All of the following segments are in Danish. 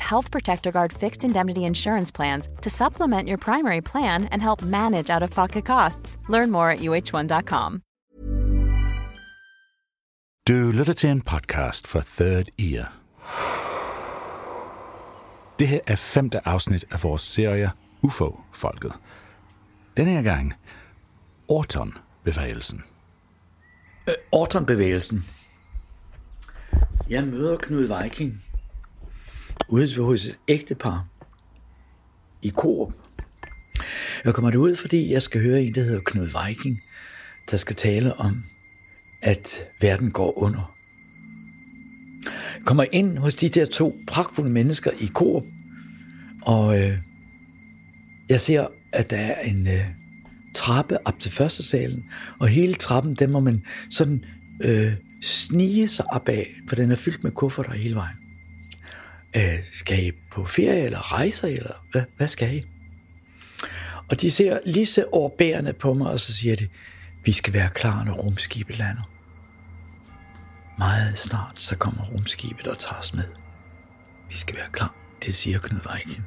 Health Protector Guard fixed indemnity insurance plans to supplement your primary plan and help manage out of pocket costs. Learn more at uh1.com. Du lytter til en podcast for Third Ear. Det her er femte afsnit af vores serie UFO-folket. Denne her gang Orton-bevægelsen. Øh, Orton-bevægelsen. Jeg møder Knud Viking ude hos et ægtepar i Coop. Jeg kommer derud, fordi jeg skal høre en, der hedder Knud Viking, der skal tale om, at verden går under. Jeg kommer ind hos de der to pragtfulde mennesker i Coop, og øh, jeg ser, at der er en øh, trappe op til første salen, og hele trappen, den må man sådan øh, snige sig op af, for den er fyldt med kufferter hele vejen. Øh, skal I på ferie, eller rejser, eller hvad, hvad skal I? Og de ser lige så overbærende på mig, og så siger de, vi skal være klar, når rumskibet lander. Meget snart, så kommer rumskibet og tager os med. Vi skal være klar, det siger Knud Weichen.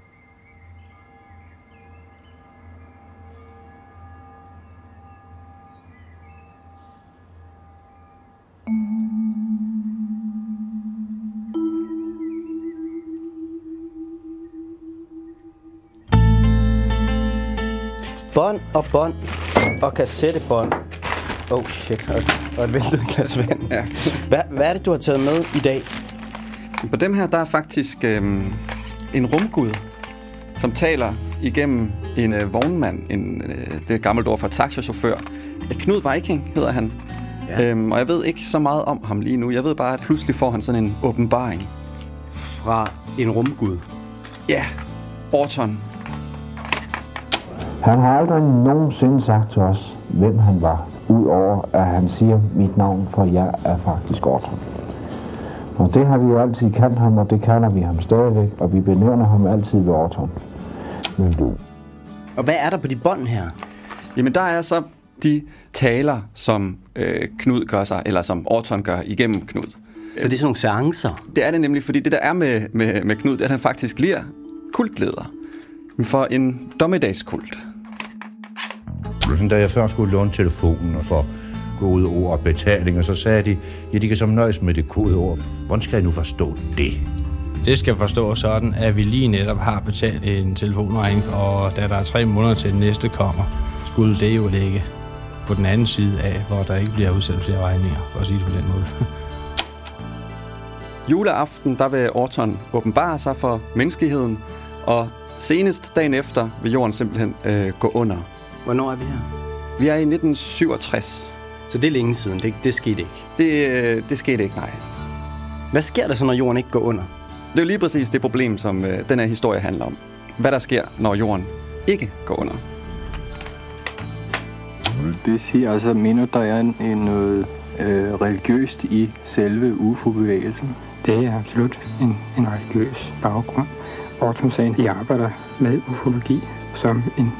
Bånd og bånd og kassettebånd. Oh shit, og, og et væltet glas vand. Ja. Hvad, hvad er det, du har taget med i dag? På dem her, der er faktisk øhm, en rumgud, som taler igennem en øh, vognmand. En, øh, det er gammelt ord for taxachauffør. Knud Viking hedder han. Ja. Øhm, og jeg ved ikke så meget om ham lige nu. Jeg ved bare, at pludselig får han sådan en åbenbaring. Fra en rumgud. Ja, Orton. Han har aldrig nogensinde sagt til os, hvem han var, udover at han siger mit navn, for jeg er faktisk Orton. Og det har vi jo altid kendt ham, og det kalder vi ham stadigvæk, og vi benævner ham altid ved Orton. Men du, Og hvad er der på de bånd her? Jamen, der er så de taler, som øh, Knud gør sig, eller som Orton gør igennem Knud. Så det er sådan nogle seancer. Det er det nemlig, fordi det der er med, med, med Knud, det er, at han faktisk bliver kultleder for en dommedagskult. Da jeg først skulle låne telefonen og få kodeord og betaling, og så sagde de, ja, de kan som nøjes med det kodeord. Hvordan skal jeg nu forstå det? Det skal forstås sådan, at vi lige netop har betalt en telefonregning, og da der er tre måneder til den næste kommer, skulle det jo ligge på den anden side af, hvor der ikke bliver udsendt flere regninger, for at sige det på den måde. Juleaften, der vil Orton åbenbare sig for menneskeheden, og senest dagen efter vil jorden simpelthen øh, gå under. Hvornår er vi her? Vi er i 1967. Så det er længe siden. Det, det skete ikke. Det, øh, det skete ikke, nej. Hvad sker der så, når jorden ikke går under? Det er jo lige præcis det problem, som øh, den her historie handler om. Hvad der sker, når jorden ikke går under. Det siger altså, mener der er en, en noget øh, religiøst i selve UFO-bevægelsen? Det er absolut en, en religiøs baggrund. Orton sagde, de arbejder med ufologi som en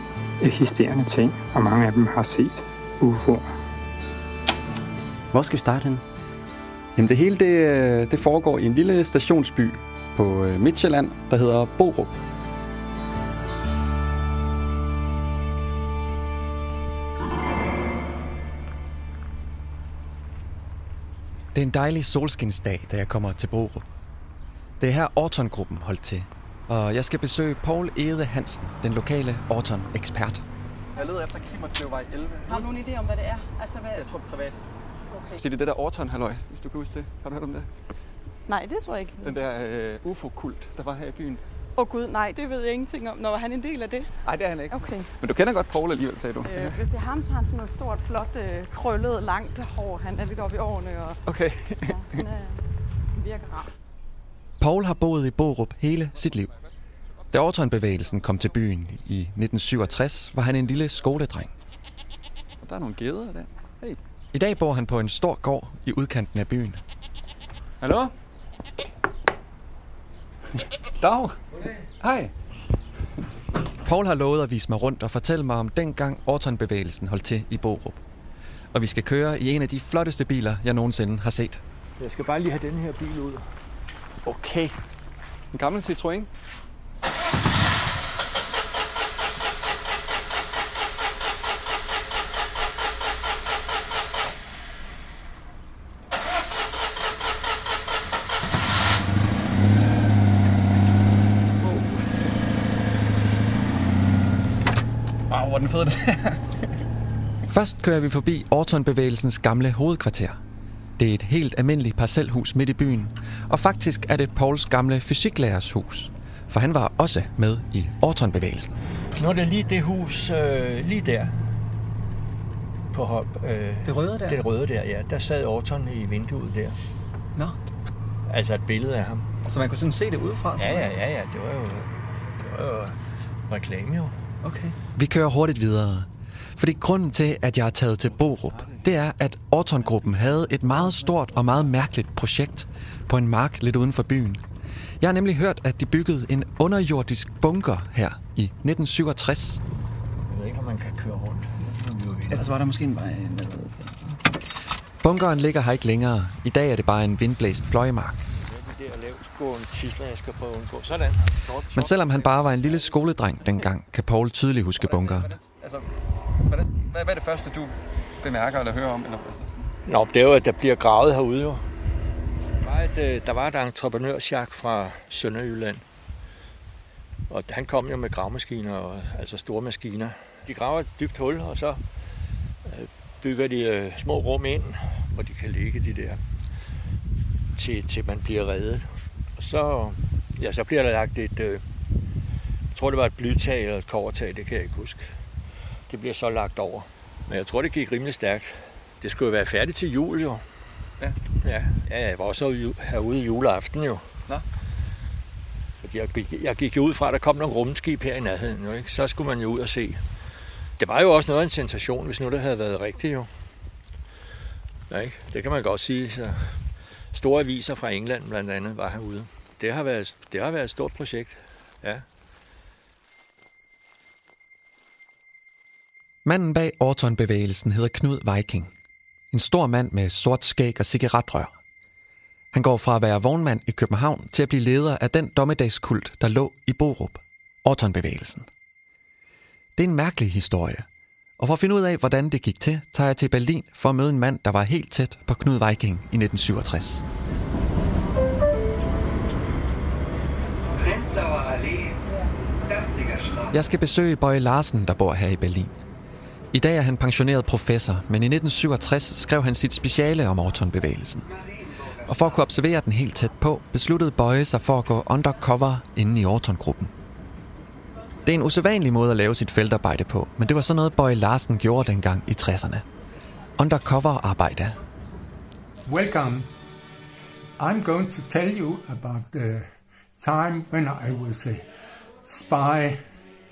eksisterende ting, og mange af dem har set UFO'er. Hvor skal vi starte henne? Jamen det hele det, øh, det foregår i en lille stationsby på øh, Midtjylland, der hedder Borup. Det er en dejlig solskinsdag, da jeg kommer til Borup. Det er her Orton-gruppen holdt til, og jeg skal besøge Paul Ede Hansen, den lokale Orton-ekspert. Jeg leder efter Kimerslevvej 11. Har du nogen idé om, hvad det er? Altså, hvad... Jeg tror privat. Okay. Så det er det der Orton halløj, hvis du kan huske det. Har du hørt om det? Nej, det tror jeg ikke. Den der øh, UFO-kult, der var her i byen. Åh oh, gud, nej, det ved jeg ingenting om. Når var han en del af det? Nej, det er han ikke. Okay. Men du kender godt Paul alligevel, sagde du? Øh, hvis det er ham, så har han sådan noget stort, flot, øh, krøllet, langt hår. Han er lidt oppe i årene, og Okay. ja, han, er, han virker rar. Paul har boet i Borup hele sit liv. Da Orton-bevægelsen kom til byen i 1967, var han en lille skoledreng. Og der er nogle geder der. Hey. I dag bor han på en stor gård i udkanten af byen. Hallo? Dag. Hej. Paul har lovet at vise mig rundt og fortælle mig om dengang Orton-bevægelsen holdt til i Borup. Og vi skal køre i en af de flotteste biler, jeg nogensinde har set. Jeg skal bare lige have den her bil ud. Okay. En gammel Citroën. Wow, hvor er den fed, det Først kører vi forbi Orton-bevægelsens gamle hovedkvarter. Det er et helt almindeligt parcelhus midt i byen, og faktisk er det Pauls gamle fysiklærers hus. For han var også med i Orton-bevægelsen. Nu er det lige det hus, øh, lige der. På hop, øh, Det røde der? Det røde der, ja. Der sad Orton i vinduet der. Nå. Altså et billede af ham. Så man kunne sådan se det udefra? Ja, ja, ja, ja. Det var jo, det var jo reklame jo. Okay. Vi kører hurtigt videre. Fordi grunden til, at jeg er taget til Borup, det er, at Orton-gruppen havde et meget stort og meget mærkeligt projekt på en mark lidt uden for byen. Jeg har nemlig hørt, at de byggede en underjordisk bunker her i 1967. Jeg ved ikke, om man kan køre rundt. Ellers var der måske en vej med. Bunkeren ligger her ikke længere. I dag er det bare en vindblæst pløjemark. Men selvom han bare var en lille skoledreng dengang, kan Paul tydeligt huske bunkeren. Altså, hvad, hvad er det første, du bemærker eller hører om? Eller, altså, sådan? Nå, det er jo, at der bliver gravet herude jo. Der var et, øh, der var et entreprenørsjak fra Sønderjylland. Og han kom jo med gravemaskiner, og, altså store maskiner. De graver et dybt hul, og så øh, bygger de øh, små rum ind, hvor de kan ligge de der, til, til man bliver reddet. Og så, ja, så bliver der lagt et, øh, jeg tror det var et blytag eller et kovertag, det kan jeg ikke huske. Det bliver så lagt over. Men jeg tror, det gik rimelig stærkt. Det skulle jo være færdigt til jul, jo. Ja. Ja, ja jeg var også herude- i juleaften, jo. Nå. Fordi jeg gik, jeg gik jo ud fra, at der kom nogle rumskib her i nærheden, jo, ikke? Så skulle man jo ud og se. Det var jo også noget af en sensation, hvis nu det havde været rigtigt, jo. Ja, ikke? Det kan man godt sige. Så store aviser fra England blandt andet var herude. Det har været, det har været et stort projekt, ja. Manden bag Orton-bevægelsen hedder Knud Viking. En stor mand med sort skæg og cigaretrør. Han går fra at være vognmand i København til at blive leder af den dommedagskult, der lå i Borup. Orton-bevægelsen. Det er en mærkelig historie. Og for at finde ud af, hvordan det gik til, tager jeg til Berlin for at møde en mand, der var helt tæt på Knud Viking i 1967. Prenzlauer Allee, Danziger Straße. Jeg skal besøge Bøje Larsen, der bor her i Berlin. I dag er han pensioneret professor, men i 1967 skrev han sit speciale om Orton-bevægelsen. Og for at kunne observere den helt tæt på, besluttede Bøje sig for at gå undercover inde i Orton-gruppen. Det er en usædvanlig måde at lave sit feltarbejde på, men det var sådan noget, Bøje Larsen gjorde dengang i 60'erne. Undercover-arbejde. Welcome. I'm going to tell you about the time when I was a spy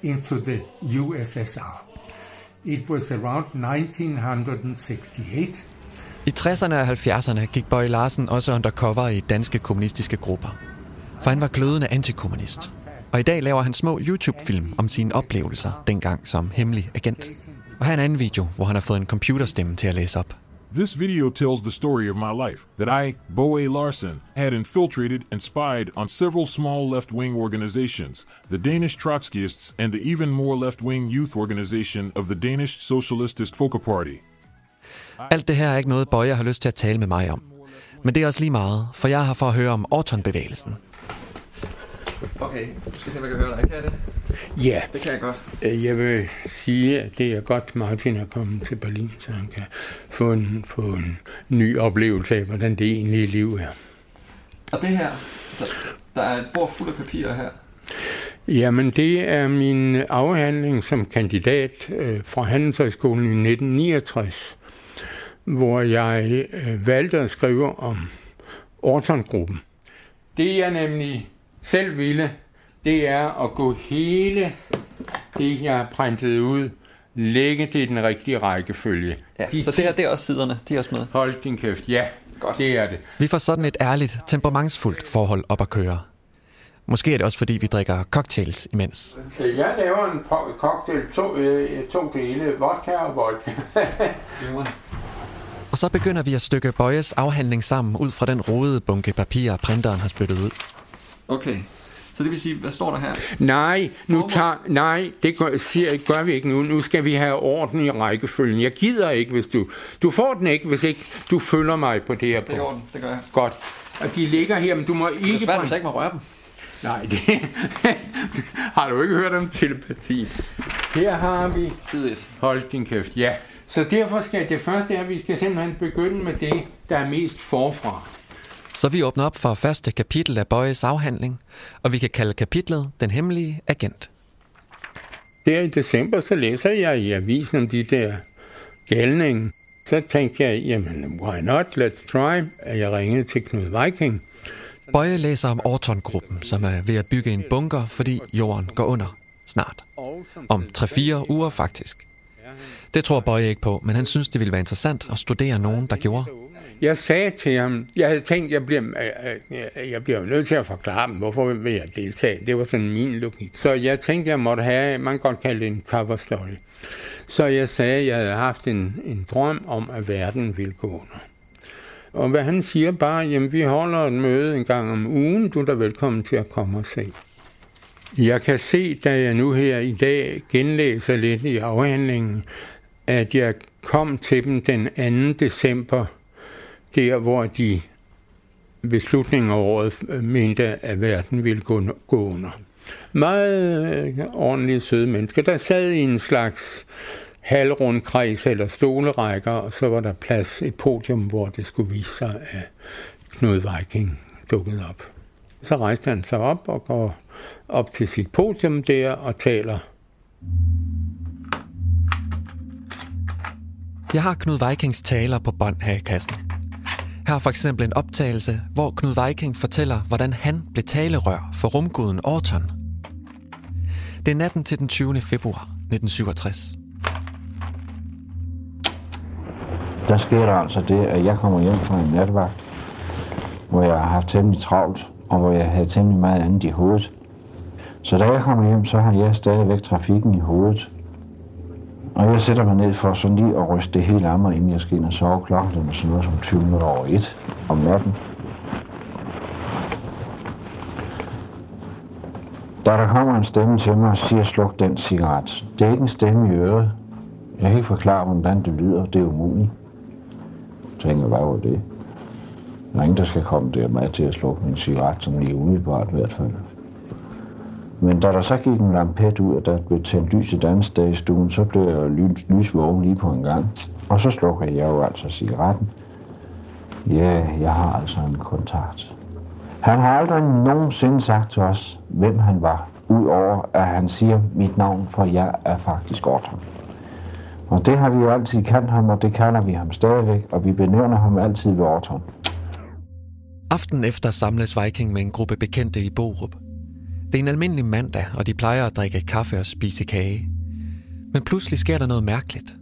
into the USSR. It was around 1968. I 60'erne og 70'erne gik Bøje Larsen også undercover i danske kommunistiske grupper. For han var glødende antikommunist. Og i dag laver han små YouTube-film om sine oplevelser dengang som hemmelig agent. Og her er en anden video, hvor han har fået en computerstemme til at læse op. This video tells the story of my life that I, Bo A. Larson, had infiltrated and spied on several small left wing organizations the Danish Trotskyists and the even more left wing youth organization of the Danish Socialist Folkeparty. Alt det her er ikke noget, Bøje har lyst til at tale med mig om. Men det er også lige meget, for jeg har for at høre om Orton-bevægelsen. Okay, du skal se, om jeg kan høre dig. Kan jeg det? Ja. Det kan jeg godt. Øh, Jeg vil sige, at det er godt, Martin er kommet til Berlin, så han kan få en, få en ny oplevelse af, hvordan det egentlige liv er. Og det her, der, der er et bord fuld af papirer her. Jamen, det er min afhandling som kandidat øh, fra Handelshøjskolen i 1969, hvor jeg øh, valgte at skrive om Orton-gruppen. Det jeg nemlig selv ville, det er at gå hele det, jeg har printet ud, lægge det i den rigtige rækkefølge. Ja, så det her, det er også siderne, de er også med. Hold din kæft, ja, Godt. det er det. Vi får sådan et ærligt, temperamentsfuldt forhold op at køre. Måske er det også, fordi vi drikker cocktails imens. Så jeg laver en cocktail, to, øh, to dele, vodka og vodka. og så begynder vi at stykke Bøjes afhandling sammen ud fra den rodede bunke papir, printeren har spyttet ud. Okay, så det vil sige, hvad står der her? Nej, nu tager, nej det gør, siger, gør vi ikke nu. Nu skal vi have orden i rækkefølgen. Jeg gider ikke, hvis du... Du får den ikke, hvis ikke du følger mig på det her punkt. Det er orden, det gør jeg. Godt. Og de ligger her, men du må ikke... Det er svært, hvis jeg ikke må røre dem. Nej, det har du ikke hørt om telepati. Her har vi... Side 1. Hold din kæft, ja. Så derfor skal det første er, at vi skal simpelthen begynde med det, der er mest forfra. Så vi åbner op for første kapitel af Bøjes afhandling, og vi kan kalde kapitlet Den Hemmelige Agent. Der i december, så læser jeg i avisen om de der galning. Så tænkte jeg, jamen, why not, let's try, at jeg ringede til Knud Viking. Bøje læser om Orton-gruppen, som er ved at bygge en bunker, fordi jorden går under snart. Om 3-4 uger faktisk. Det tror Bøje ikke på, men han synes, det ville være interessant at studere nogen, der gjorde. Jeg sagde til ham, jeg havde tænkt, jeg bliver, øh, øh, jeg bliver nødt til at forklare dem, hvorfor vil jeg deltage. Det var sådan min logik. Så jeg tænkte, jeg måtte have, man kan godt kalde det en cover story. Så jeg sagde, at jeg havde haft en, en drøm om, at verden ville gå under. Og hvad han siger bare, jamen vi holder et møde en gang om ugen, du er da velkommen til at komme og se. Jeg kan se, da jeg nu her i dag genlæser lidt i afhandlingen, at jeg kom til dem den 2. december, der hvor de ved slutningen af året øh, mente, at verden ville gå, under. Meget øh, ordentlige søde mennesker, der sad i en slags halvrundkreds eller stolerækker, og så var der plads et podium, hvor det skulle vise sig, at Knud Viking dukkede op. Så rejste han sig op og går op til sit podium der og taler. Jeg har Knud Vikings taler på bånd her i kassen. Her er for eksempel en optagelse, hvor Knud Viking fortæller, hvordan han blev talerør for rumguden Orton. Det er natten til den 20. februar 1967. der sker der altså det, at jeg kommer hjem fra en natvagt, hvor jeg har haft temmelig travlt, og hvor jeg havde temmelig meget andet i hovedet. Så da jeg kommer hjem, så har jeg stadigvæk trafikken i hovedet. Og jeg sætter mig ned for sådan lige at ryste det hele af mig, inden jeg skal ind og sove klokken, den er sådan noget som 20 minutter over 1 om natten. Da der kommer en stemme til mig og siger, sluk den cigaret. Det er ikke en stemme i øret. Jeg kan ikke forklare, hvordan det lyder. Det er umuligt tænker, hvad var det? Der er ingen, der skal komme der med til at slukke min cigaret, som lige umiddelbart i hvert fald. Men da der så gik en lampet ud, og der blev tændt lys et andet sted i stuen, så blev jeg lys, lysvågen lige på en gang. Og så slukker jeg jo altså cigaretten. Ja, jeg har altså en kontakt. Han har aldrig nogensinde sagt til os, hvem han var, udover at han siger mit navn, for jeg er faktisk Orton. Og det har vi jo altid kendt ham, og det kalder vi ham stadigvæk, og vi benævner ham altid ved Orton. Aften efter samles Viking med en gruppe bekendte i Borup. Det er en almindelig mandag, og de plejer at drikke kaffe og spise kage. Men pludselig sker der noget mærkeligt.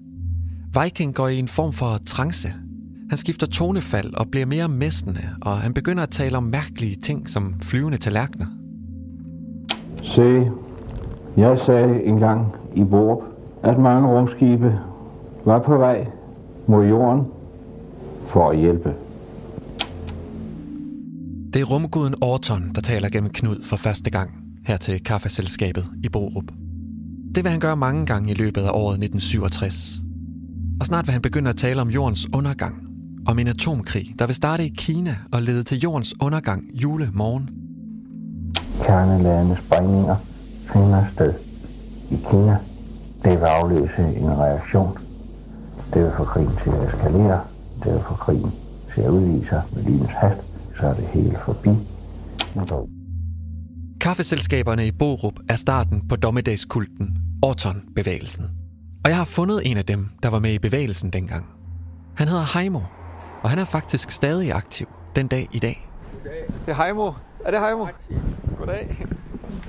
Viking går i en form for trance. Han skifter tonefald og bliver mere mestende, og han begynder at tale om mærkelige ting som flyvende tallerkener. Se, jeg sagde engang i Borup, at mange rumskibe var på vej mod jorden for at hjælpe. Det er rumguden Orton, der taler gennem Knud for første gang her til kaffeselskabet i Borup. Det vil han gøre mange gange i løbet af året 1967. Og snart vil han begynde at tale om jordens undergang, om en atomkrig, der vil starte i Kina og lede til jordens undergang julemorgen. Kernelærende sprængninger finder sted i Kina det vil afløse en reaktion. Det vil få krigen til at eskalere. Det vil få krigen til at udvise sig med lynets hast. Så er det helt forbi. Kaffeselskaberne i Borup er starten på dommedagskulten, Orton-bevægelsen. Og jeg har fundet en af dem, der var med i bevægelsen dengang. Han hedder Heimo, og han er faktisk stadig aktiv den dag i dag. Det er Heimo. Er det Heimo? Goddag.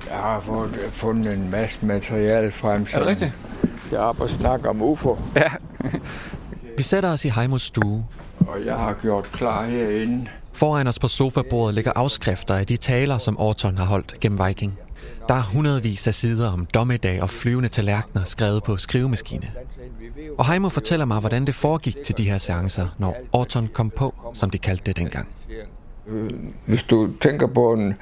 Jeg har fået, fundet en masse materiale frem. Er det rigtigt? Jeg har på snak om UFO. Ja. Vi sætter os i Heimos stue. Og jeg har gjort klar herinde. Foran os på sofabordet ligger afskrifter af de taler, som Orton har holdt gennem Viking. Der er hundredvis af sider om dommedag og flyvende tallerkener skrevet på skrivemaskine. Og Heimo fortæller mig, hvordan det foregik til de her seancer, når Orton kom på, som de kaldte det dengang. Øh, hvis du tænker på, en,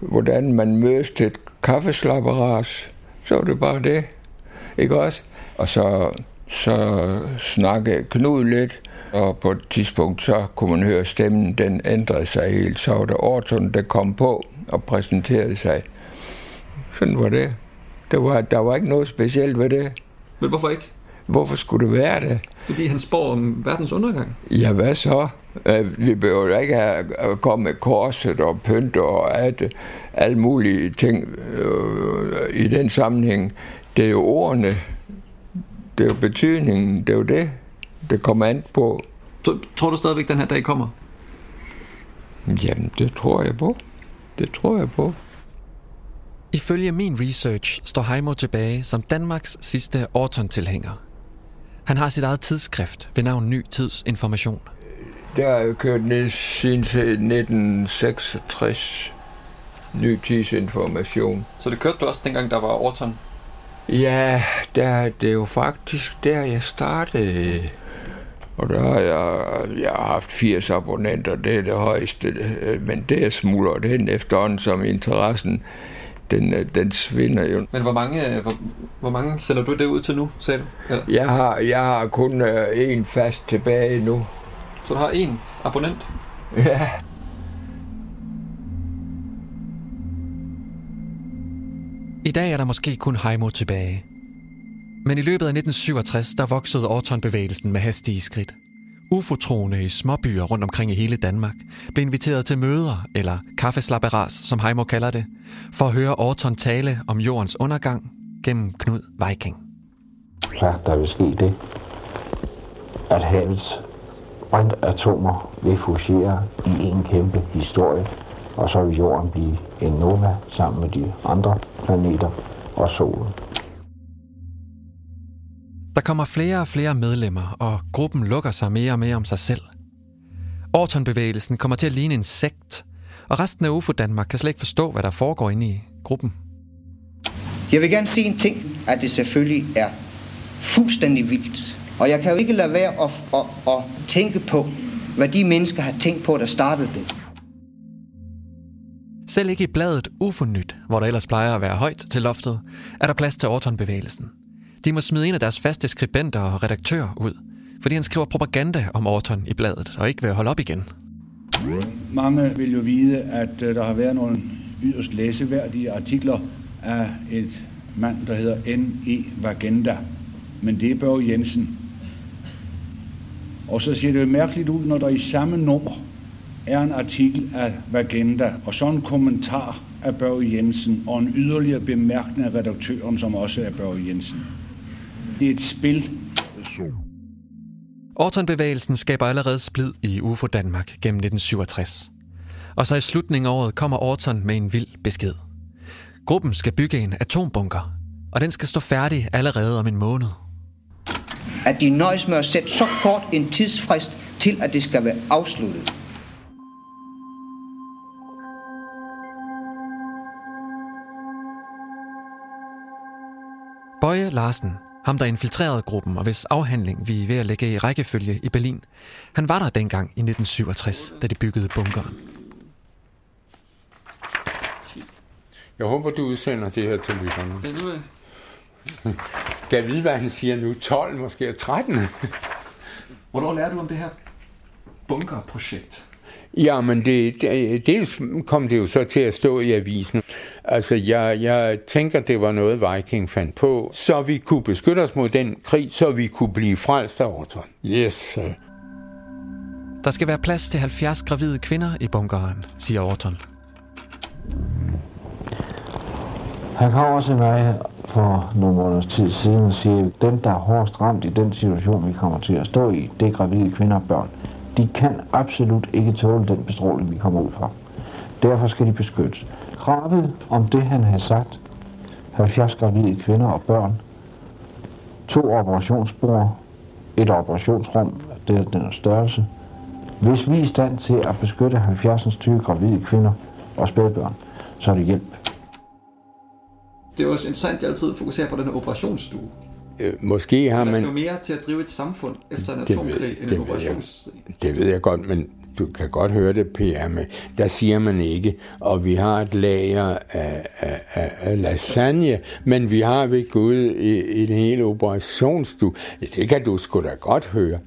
hvordan man mødes til et kaffeslapperas, så er det bare det. Ikke også? Og så, så snakke Knud lidt, og på et tidspunkt, så kunne man høre stemmen, den ændrede sig helt. Så var det Orton, der kom på og præsenterede sig. Sådan var det. Der var, der var ikke noget specielt ved det. Men hvorfor ikke? Hvorfor skulle det være det? Fordi han spår om verdens undergang. Ja, hvad så? Øh, Vi behøver da ikke at komme med korset og pynt og alt, alle mulige ting øh, i den sammenhæng. Det er jo ordene, det er jo betydningen, det er jo det, det kommer an på. Tror du stadigvæk, den her dag kommer? Jamen, det tror jeg på. Det tror jeg på. Ifølge min research står Heimo tilbage som Danmarks sidste Orton-tilhænger. Han har sit eget tidsskrift ved navn Ny Tids Information. Det har jeg kørt ned siden til 1966. Ny tidsinformation. Så det kørte du også dengang, der var Orton? Ja, der, det er jo faktisk der, jeg startede. Og der har jeg, jeg har haft 80 abonnenter, det er det højeste. Men det er smuldret hen efterhånden, som interessen, den, den svinder jo. Men hvor mange, hvor, hvor mange sender du det ud til nu, sagde du? Eller? Jeg har, jeg har kun øh, en fast tilbage nu. Så du har en abonnent? Ja. I dag er der måske kun Heimo tilbage. Men i løbet af 1967, der voksede Orton-bevægelsen med hastige skridt. UFO-troende i småbyer rundt omkring i hele Danmark blev inviteret til møder, eller kaffeslapperas, som Heimo kalder det, for at høre Orton tale om jordens undergang gennem Knud Viking. Ja, der vil ske det, at havets brintatomer vil fusere i en kæmpe historie, og så vil jorden blive en nova sammen med de andre planeter og solen. Der kommer flere og flere medlemmer, og gruppen lukker sig mere og mere om sig selv. Orton-bevægelsen kommer til at ligne en sekt, og resten af UFO Danmark kan slet ikke forstå, hvad der foregår inde i gruppen. Jeg vil gerne sige en ting, at det selvfølgelig er fuldstændig vildt. Og jeg kan jo ikke lade være at, at, at tænke på, hvad de mennesker har tænkt på, der startede det. Selv ikke i bladet Ufonyt, hvor der ellers plejer at være højt til loftet, er der plads til Orton-bevægelsen. De må smide en af deres faste skribenter og redaktører ud, fordi han skriver propaganda om Orton i bladet, og ikke vil holde op igen. Mange vil jo vide, at øh, der har været nogle yderst læseværdige artikler af et mand, der hedder N.E. Vagenda. Men det er Børge Jensen. Og så ser det jo mærkeligt ud, når der i samme nummer er en artikel af Vagenda, og så en kommentar af Børge Jensen, og en yderligere bemærkning af redaktøren, som også er Børge Jensen. Det er et spil. Orton-bevægelsen skaber allerede splid i UFO Danmark gennem 1967. Og så i slutningen af året kommer Orton med en vild besked. Gruppen skal bygge en atombunker, og den skal stå færdig allerede om en måned. At de nøjes med at sætte så kort en tidsfrist til, at det skal være afsluttet. Bøje Larsen, ham der infiltrerede gruppen, og hvis afhandling vi er ved at lægge i rækkefølge i Berlin, han var der dengang i 1967, da de byggede bunkeren. Jeg håber, du udsender det her til lytterne. Det er nu. Kan jeg vide, hvad han siger nu? 12, måske 13? Hvornår lærer du om det her bunkerprojekt? Ja, men det, det, dels kom det jo så til at stå i avisen. Altså, jeg, jeg tænker, det var noget, Viking fandt på, så vi kunne beskytte os mod den krig, så vi kunne blive frelst af Orton. Yes. Der skal være plads til 70 gravide kvinder i bunkeren, siger Orton. Han kommer til mig for nogle måneders tid siden og siger, at dem, der er hårdest ramt i den situation, vi kommer til at stå i, det er gravide kvinder og børn. De kan absolut ikke tåle den bestråling, vi kommer ud fra. Derfor skal de beskyttes. Kravet om det, han har sagt, 70 gravide kvinder og børn, to operationsbord, et operationsrum, det er den størrelse. Hvis vi er i stand til at beskytte 70 20 gravide kvinder og spædbørn, så er det hjælp. Det er jo også interessant, at jeg altid fokuserer på den her operationsstue. Øh, måske har Der skal man... jo mere til at drive et samfund efter en atomkrig end det en ved jeg. operations... Det ved jeg godt, men du kan godt høre det, Per, men der siger man ikke, og vi har et lager af, af, af, af lasagne, men vi har ved Gud en hel operationsstue. Det kan du sgu da godt høre.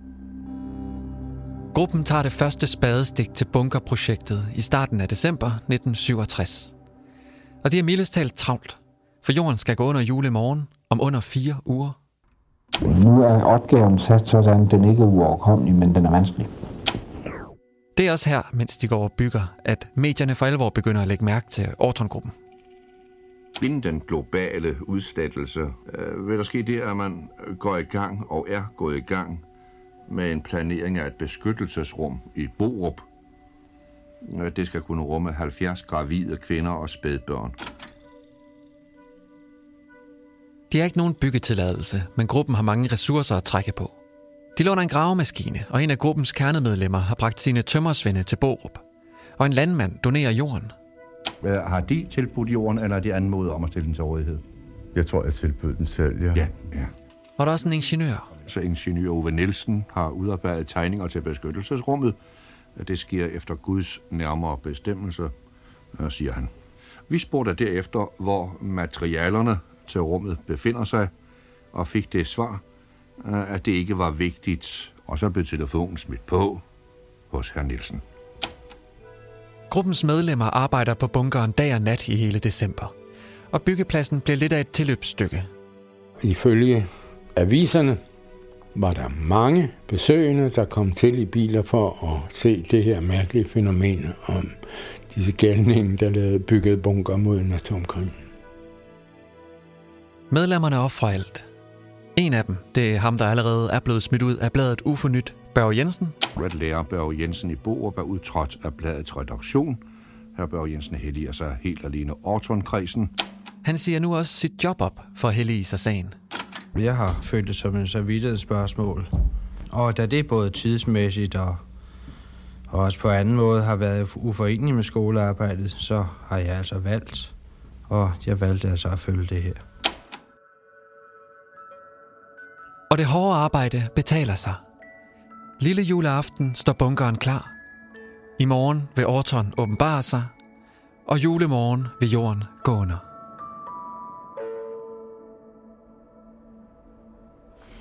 Gruppen tager det første spadestik til bunkerprojektet i starten af december 1967. Og det er mildest talt travlt, for jorden skal gå under julemorgen om under fire uger. Nu er opgaven sat sådan, at den ikke er uoverkommelig, men den er vanskelig. Det er også her, mens de går og bygger, at medierne for alvor begynder at lægge mærke til Orton-gruppen. Inden den globale udslettelse øh, vil der ske det, at man går i gang og er gået i gang med en planering af et beskyttelsesrum i Borup. Øh, Det skal kunne rumme 70 gravide kvinder og spædbørn. De har ikke nogen byggetilladelse, men gruppen har mange ressourcer at trække på. De låner en gravemaskine, og en af gruppens kernemedlemmer har bragt sine tømmersvende til Borup. Og en landmand donerer jorden. Har de tilbudt jorden, eller er de anmodet om at stille den til rådighed? Jeg tror, jeg tilbød den selv, ja. Ja, ja. Og der er også en ingeniør. Så ingeniør Ove Nielsen har udarbejdet tegninger til beskyttelsesrummet. Det sker efter Guds nærmere bestemmelse, øh, siger han. Vi spurgte derefter, hvor materialerne til rummet befinder sig, og fik det svar, at det ikke var vigtigt. Og så blev telefonen smidt på hos herr Nielsen. Gruppens medlemmer arbejder på bunkeren dag og nat i hele december. Og byggepladsen bliver lidt af et tilløbsstykke. Ifølge aviserne var der mange besøgende, der kom til i biler for at se det her mærkelige fænomen om disse galninge, der lavede bygget bunker mod en atomkrig. Medlemmerne offrer alt. En af dem, det er ham, der allerede er blevet smidt ud af bladet UFO Nyt, Børge Jensen. Red Lærer Børge Jensen i Borup er udtrådt af bladets redaktion. Herr Børge Jensen helliger sig helt alene Orton-kredsen. Han siger nu også sit job op for at hellige sig sagen. Jeg har følt det som en samvittighedsspørgsmål. Og da det både tidsmæssigt og, og også på anden måde har været uforeneligt med skolearbejdet, så har jeg altså valgt, og jeg valgte altså at følge det her. Og det hårde arbejde betaler sig. Lille juleaften står bunkeren klar. I morgen vil Orton åbenbare sig, og julemorgen vil jorden gå under.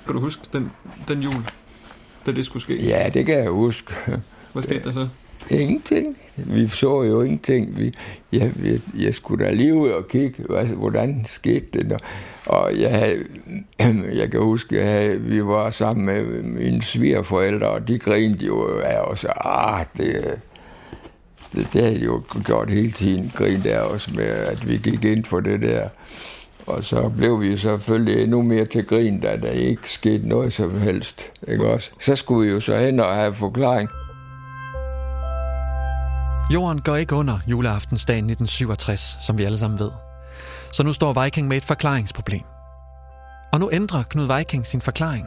Kan du huske den, den jul, da det skulle ske? Ja, det kan jeg huske. Hvad skete der så? Ingenting. Vi så jo ingenting. Vi, jeg, jeg, jeg skulle da lige ud og kigge, hvad, hvordan skete det. Og, og jeg, havde, jeg kan huske, at vi var sammen med mine svigerforældre, og de grinte jo af os. Ah, det, det, det havde jo gjort hele tiden, grinte af os med, at vi gik ind for det der. Og så blev vi selvfølgelig endnu mere til grin, da der ikke skete noget som helst. Ikke også? Så skulle vi jo så hen og have forklaring. Jorden går ikke under juleaftensdagen 1967, som vi alle sammen ved. Så nu står Viking med et forklaringsproblem. Og nu ændrer Knud Viking sin forklaring.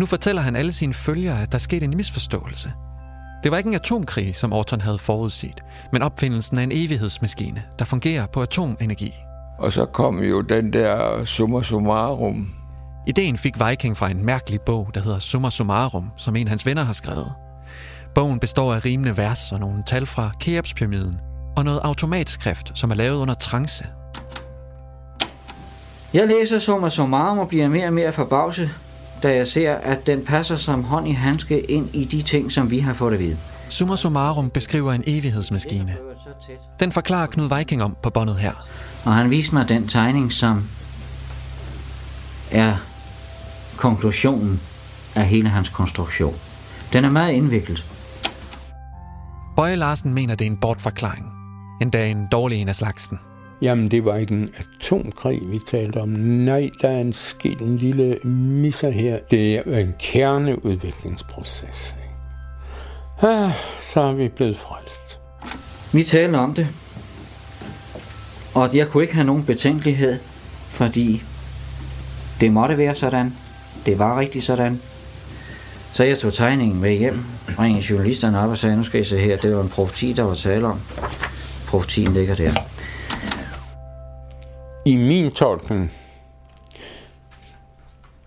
Nu fortæller han alle sine følgere, at der skete en misforståelse. Det var ikke en atomkrig, som Orton havde forudset, men opfindelsen af en evighedsmaskine, der fungerer på atomenergi. Og så kom jo den der summa summarum. Ideen fik Viking fra en mærkelig bog, der hedder Summa Summarum, som en af hans venner har skrevet. Bogen består af rimende vers og nogle tal fra Keopspyramiden, og noget automatskrift, som er lavet under trance. Jeg læser summa summarum og bliver mere og mere forbavset, da jeg ser, at den passer som hånd i handske ind i de ting, som vi har fået at vide. Summa Summarum beskriver en evighedsmaskine. Den forklarer Knud Viking om på båndet her. Og han viste mig den tegning, som er konklusionen af hele hans konstruktion. Den er meget indviklet. Bøje Larsen mener, det er en bortforklaring. Endda en dårlig en af slagsen. Jamen, det var ikke en atomkrig, vi talte om. Nej, der er en sket en lille misser her. Det er en kerneudviklingsproces. Ikke? Ah, så er vi blevet frelst. Vi talte om det, og jeg kunne ikke have nogen betænkelighed, fordi det måtte være sådan. Det var rigtig sådan. Så jeg tog tegningen med hjem, ringede journalisterne op og sagde, nu skal I se her, det var en profeti, der var tale om. Profetien ligger der. I min tolkning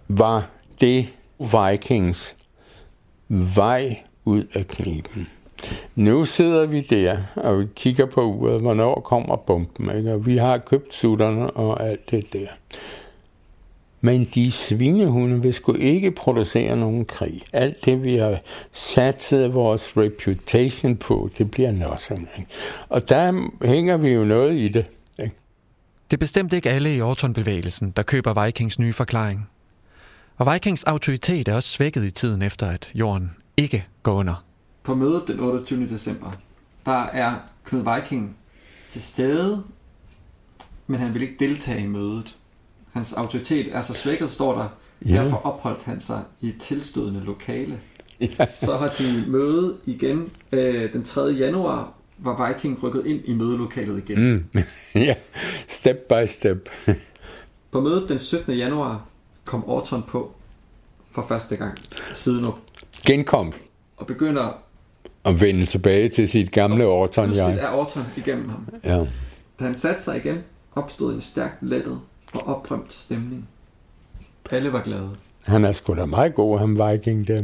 var det Vikings vej ud af kniben. Nu sidder vi der, og vi kigger på uret, hvornår kommer bomben, ikke? og vi har købt sutterne og alt det der. Men de svinehunde vil sgu ikke producere nogen krig. Alt det, vi har satset vores reputation på, det bliver nothing. Ikke? Og der hænger vi jo noget i det. Ikke? Det er bestemt ikke alle i Orton-bevægelsen, der køber Vikings nye forklaring. Og Vikings autoritet er også svækket i tiden efter, at jorden ikke går under. På mødet den 28. december, der er Knud Viking til stede, men han vil ikke deltage i mødet. Hans autoritet er så svækket, står der. Ja. Derfor opholdt han sig i et tilstødende lokale. Ja. Så har de møde igen øh, den 3. januar, var Viking rykket ind i mødelokalet igen. Mm. ja, step by step. På mødet den 17. januar kom Orton på for første gang siden nu, Genkomst og begynder og vende tilbage til sit gamle Orton, jeg. er Orton igennem ham. Ja. Da han satte sig igen, opstod en stærkt lettet og oprømt stemning. Alle var glade. Han er sgu da meget god, ham Viking der.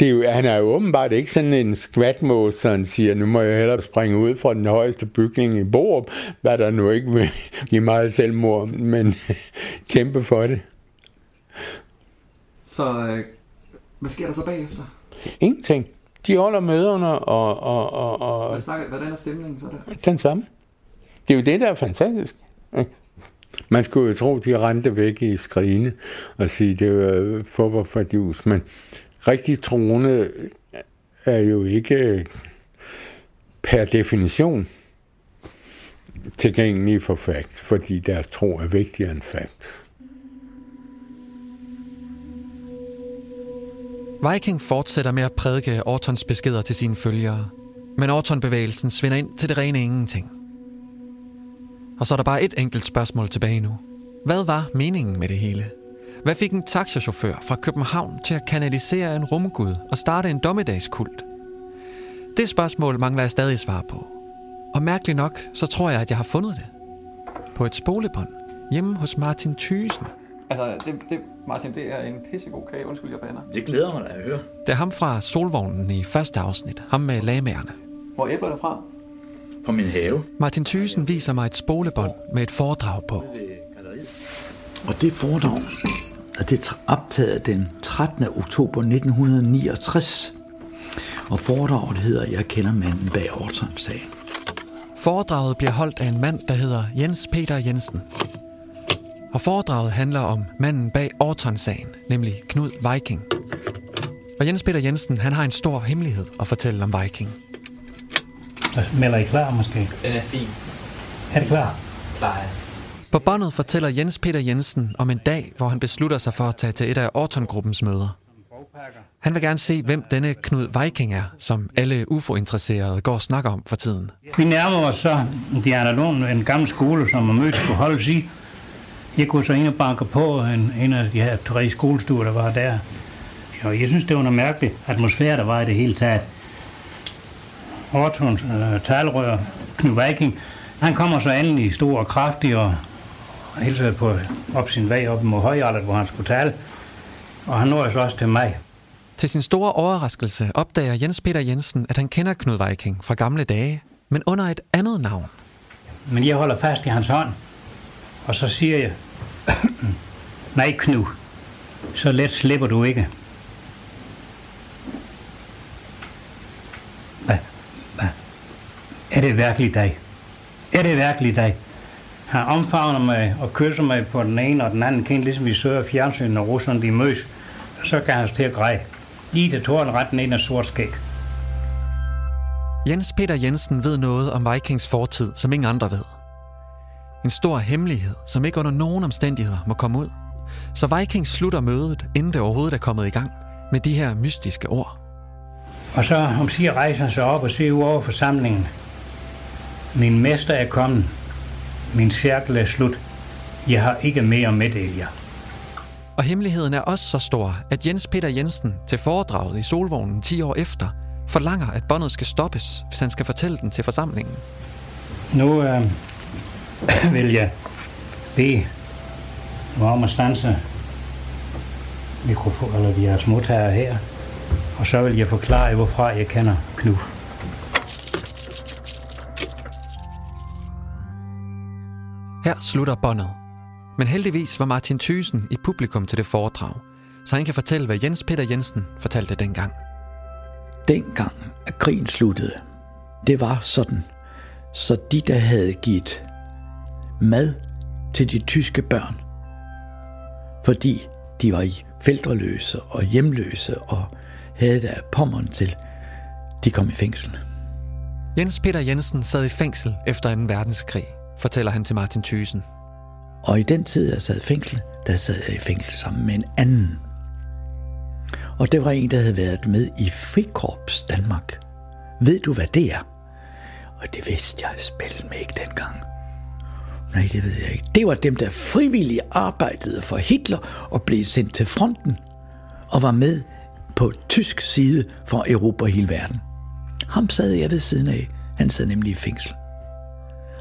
Det er jo, han er jo åbenbart ikke sådan en skvatmås, så han siger, nu må jeg hellere springe ud fra den højeste bygning i Borup, hvad der nu ikke vil give meget selvmord, men kæmpe for det. Så øh, hvad sker der så bagefter? Ingenting. De holder møderne, og, og, og, og Hvad snakker, hvordan er stemningen så der? den samme. Det er jo det, der er fantastisk. Man skulle jo tro, de rendte væk i skrine og sige, det var øh, fodboldfordjus, men rigtig troende er jo ikke øh, per definition tilgængelige for fakt, fordi deres tro er vigtigere end fakt. Viking fortsætter med at prædike Ortons beskeder til sine følgere, men Orton-bevægelsen svinder ind til det rene ingenting. Og så er der bare et enkelt spørgsmål tilbage nu. Hvad var meningen med det hele? Hvad fik en taxachauffør fra København til at kanalisere en rumgud og starte en dommedagskult? Det spørgsmål mangler jeg stadig svar på. Og mærkeligt nok, så tror jeg, at jeg har fundet det. På et spolebånd hjemme hos Martin Thysen. Altså, det, det, Martin, det er en pissegod kage. Undskyld, jeg bander. Det glæder mig da at høre. Det er ham fra Solvognen i første afsnit. Ham med lagmærerne. Hvor er æblerne fra? På min have. Martin Thysen viser mig et spolebånd med et foredrag på. Og det foredrag er det er optaget den 13. oktober 1969. Og foredraget hedder Jeg kender manden bag Orton-sagen. Foredraget bliver holdt af en mand, der hedder Jens Peter Jensen. Og foredraget handler om manden bag Orton-sagen, nemlig Knud Viking. Og Jens Peter Jensen, han har en stor hemmelighed at fortælle om Viking. Melder I klar måske? Den er fin. Er det klar? Klar, ja. På båndet fortæller Jens Peter Jensen om en dag, hvor han beslutter sig for at tage til et af Orton-gruppens møder. Han vil gerne se, hvem denne Knud Viking er, som alle UFO-interesserede går og snakker om for tiden. Vi nærmer os så Diana Lund, en gammel skole, som er mødt på holdes i. Jeg kunne så ind og banke på en, en af de her tre skolestuer, der var der. Og jeg synes, det var noget mærkeligt atmosfære, der var i det hele taget. Ortons øh, talerør, Knud Viking, han kommer så endelig stor og kraftig og hilser på op sin vej op mod højaldet, hvor han skulle tale. Og han når så også til mig. Til sin store overraskelse opdager Jens Peter Jensen, at han kender Knud Viking fra gamle dage, men under et andet navn. Men jeg holder fast i hans hånd, og så siger jeg, nej Knud, så let slipper du ikke. Hvad? Hvad? Er det virkelig dig? Er det virkelig dig? Han omfavner mig og kysser mig på den ene og den anden kind, ligesom vi søger fjernsynet, når russerne de møs. Så kan han til at græde. Lige til tåren ret ind af sort skæg. Jens Peter Jensen ved noget om Vikings fortid, som ingen andre ved. En stor hemmelighed, som ikke under nogen omstændigheder må komme ud. Så Viking slutter mødet, inden det overhovedet er kommet i gang, med de her mystiske ord. Og så om siger rejser sig op og ser ud over forsamlingen. Min mester er kommet. Min cirkel er slut. Jeg har ikke mere at meddele jer. Og hemmeligheden er også så stor, at Jens Peter Jensen til foredraget i Solvognen 10 år efter forlanger, at båndet skal stoppes, hvis han skal fortælle den til forsamlingen. Nu øh, vil jeg bede om at stanse mikrofon, eller jeres modtager her. Og så vil jeg forklare hvorfra jeg kender Knud. Her slutter båndet. Men heldigvis var Martin Thysen i publikum til det foredrag, så han kan fortælle, hvad Jens Peter Jensen fortalte dengang. Dengang, at krigen sluttede, det var sådan, så de, der havde givet mad til de tyske børn, fordi de var i forældreløse og hjemløse og havde der pommeren til, de kom i fængsel. Jens Peter Jensen sad i fængsel efter 2. verdenskrig, fortæller han til Martin Thysen. Og i den tid, jeg sad i fængsel, der sad jeg i fængsel sammen med en anden. Og det var en, der havde været med i Frikorps Danmark. Ved du, hvad det er? Og det vidste jeg spillet med ikke dengang. Nej, det ved jeg ikke. Det var dem, der frivilligt arbejdede for Hitler og blev sendt til fronten og var med på tysk side for Europa og hele verden. Ham sad jeg ved siden af. Han sad nemlig i fængsel.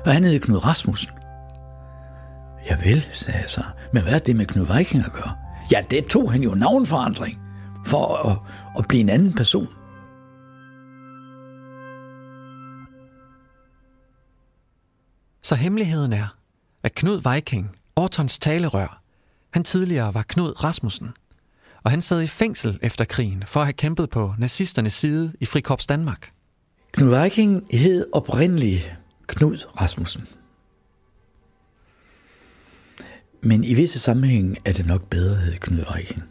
Og han hed Knud Rasmussen. Ja vel, sagde jeg så. Men hvad er det med Knud Viking at gøre? Ja, det tog han jo navnforandring for at, at blive en anden person. Så hemmeligheden er, at Knud Viking, Ortons talerør, han tidligere var Knud Rasmussen, og han sad i fængsel efter krigen for at have kæmpet på nazisternes side i Frikorps Danmark. Knud Viking hed oprindeligt Knud Rasmussen. Men i visse sammenhænge er det nok bedre hedde Knud Viking.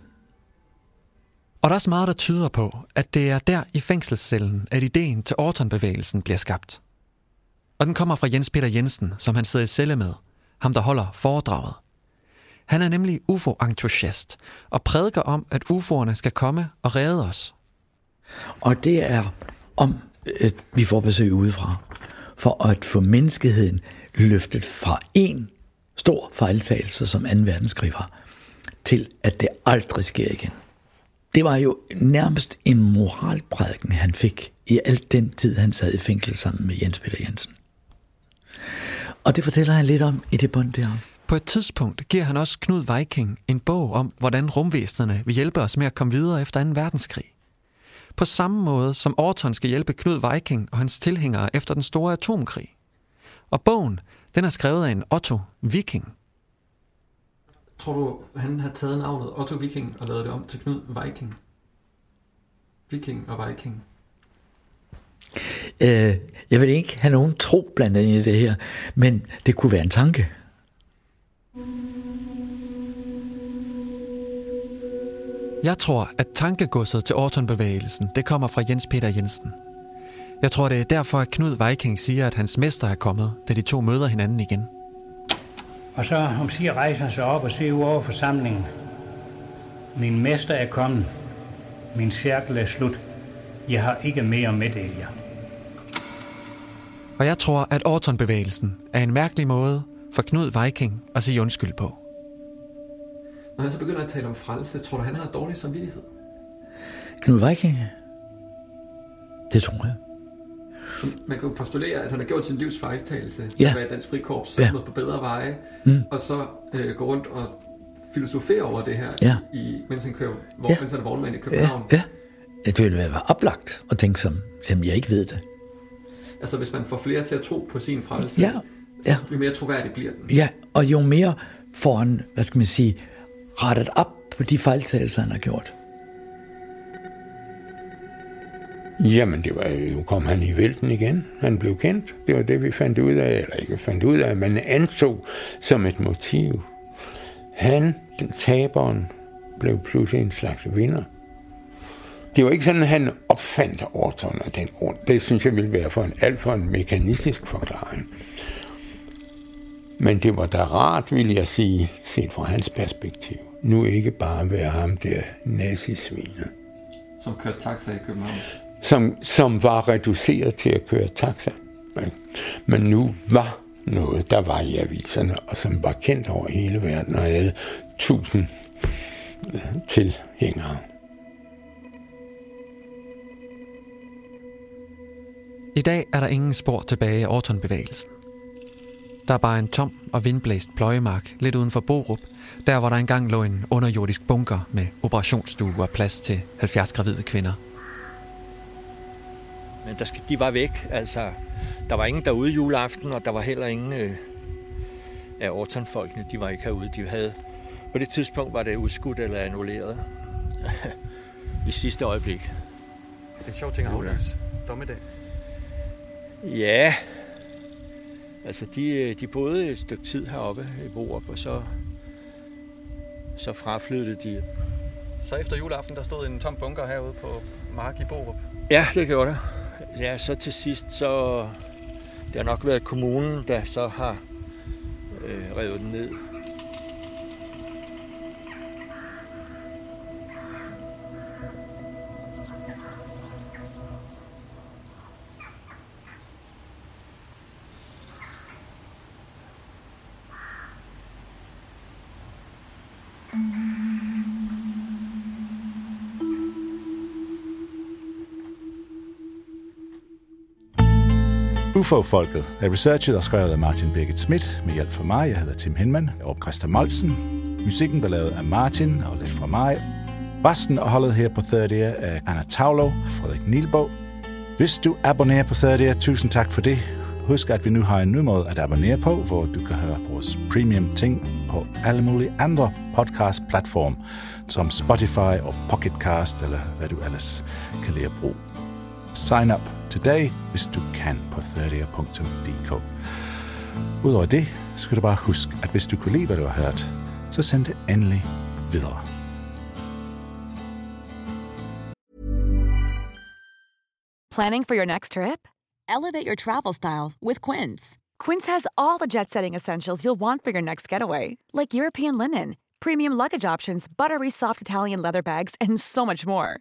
Og der er også meget, der tyder på, at det er der i fængselscellen, at ideen til Orton-bevægelsen bliver skabt. Og den kommer fra Jens Peter Jensen, som han sidder i celle med, ham der holder foredraget. Han er nemlig UFO-entusiast og prædiker om, at UFO'erne skal komme og redde os. Og det er om, at vi får besøg udefra, for at få menneskeheden løftet fra en stor fejltagelse, som 2. verdenskrig var, til at det aldrig sker igen. Det var jo nærmest en moralprædiken, han fik i alt den tid, han sad i fængsel sammen med Jens Peter Jensen. Og det fortæller han lidt om i det bånd der. På et tidspunkt giver han også Knud Viking en bog om, hvordan rumvæsenerne vil hjælpe os med at komme videre efter 2. verdenskrig. På samme måde som Orton skal hjælpe Knud Viking og hans tilhængere efter den store atomkrig. Og bogen, den er skrevet af en Otto Viking. Tror du, han har taget navnet Otto Viking og lavet det om til Knud Viking? Viking og Viking. Øh, jeg vil ikke have nogen tro blandt andet i det her, men det kunne være en tanke. Jeg tror, at tankegodset til Orton-bevægelsen, det kommer fra Jens Peter Jensen. Jeg tror, det er derfor, at Knud Viking siger, at hans mester er kommet, da de to møder hinanden igen. Og så om siger rejser sig op og ser ud over forsamlingen. Min mester er kommet. Min cirkel er slut. Jeg har ikke mere at meddele jer. Og jeg tror, at Orton-bevægelsen er en mærkelig måde for Knud Viking at sige undskyld på. Når han så begynder at tale om frelse, tror du, han har dårlig samvittighed? Knud Viking? Det tror jeg. Så man kan jo postulere, at han har gjort sin livs fejltagelse Ja. at være Dansk Frikorps, Ja. på bedre veje, Mm. og så øh, gå rundt og filosofere over det her, Ja. i, mens, han kører, hvor, ja. mens han er vognmand i København. Ja, ja. Det ville være oplagt at tænke som, som jeg ikke ved det. Altså hvis man får flere til at tro på sin frelse, Ja, ja. jo mere troværdig bliver den. Ja, og jo mere får han, hvad skal man sige, rettet op på de fejltagelser, han har gjort. Jamen, det var jo, nu kom han i vælten igen. Han blev kendt. Det var det, vi fandt ud af, eller ikke fandt ud af, men antog som et motiv. Han, den taberen, blev pludselig en slags vinder. Det var ikke sådan, at han opfandt Orton af den grund. Det synes jeg ville være for en alt for en mekanistisk forklaring. Men det var da rart, vil jeg sige, set fra hans perspektiv. Nu ikke bare være ham der nazisvinet. Som kørte taxa i København. Som, som var reduceret til at køre taxa. ikke? Men nu var noget, der var i aviserne, og som var kendt over hele verden, og havde tusind øh, tilhængere. I dag er der ingen spor tilbage af Orton-bevægelsen. Der er bare en tom og vindblæst pløjemark lidt uden for Borup, der hvor der engang lå en underjordisk bunker med operationsstue og plads til 70 gravide kvinder. Men der skal, de var væk. Altså, der var ingen derude juleaften, og der var heller ingen øh, af Orton-folkene. De var ikke herude. De havde, på det tidspunkt var det udskudt eller annulleret. I sidste øjeblik. Det er en sjov ting at afløse. Dommedag. Ja, altså de, de boede et stykke tid heroppe i Borup, og så, så fraflyttede de. Så efter juleaften, der stod en tom bunker herude på Mark i Borup. Ja, det gjorde det. Ja, så til sidst, så det har nok været kommunen, der så har øh, revet den ned. UFO-folket er researchet og skrevet af Martin Birgit Schmidt med hjælp fra mig. Jeg hedder Tim Henman og Christa Molsen. Musikken blev lavet af Martin og lidt fra mig. Basten og holdet her på 30 er Anna Tavlo og Frederik Nielbo. Hvis du abonnerer på 30, tusind tak for det. Husk, at vi nu har en ny måde at abonnere på, hvor du kan høre vores premium ting på alle mulige andre podcast-platforme, som Spotify og Pocketcast, eller hvad du ellers kan lide at bruge. Sign up today, hvis du kan på 30.dk. Udover det, skal du bare huske, at hvis du kunne lide, hvad du har hørt, så send det endelig videre. Planning for your next trip? Elevate your travel style with Quince. Quince has all the jet setting essentials you'll want for your next getaway, like European linen, premium luggage options, buttery soft Italian leather bags, and so much more.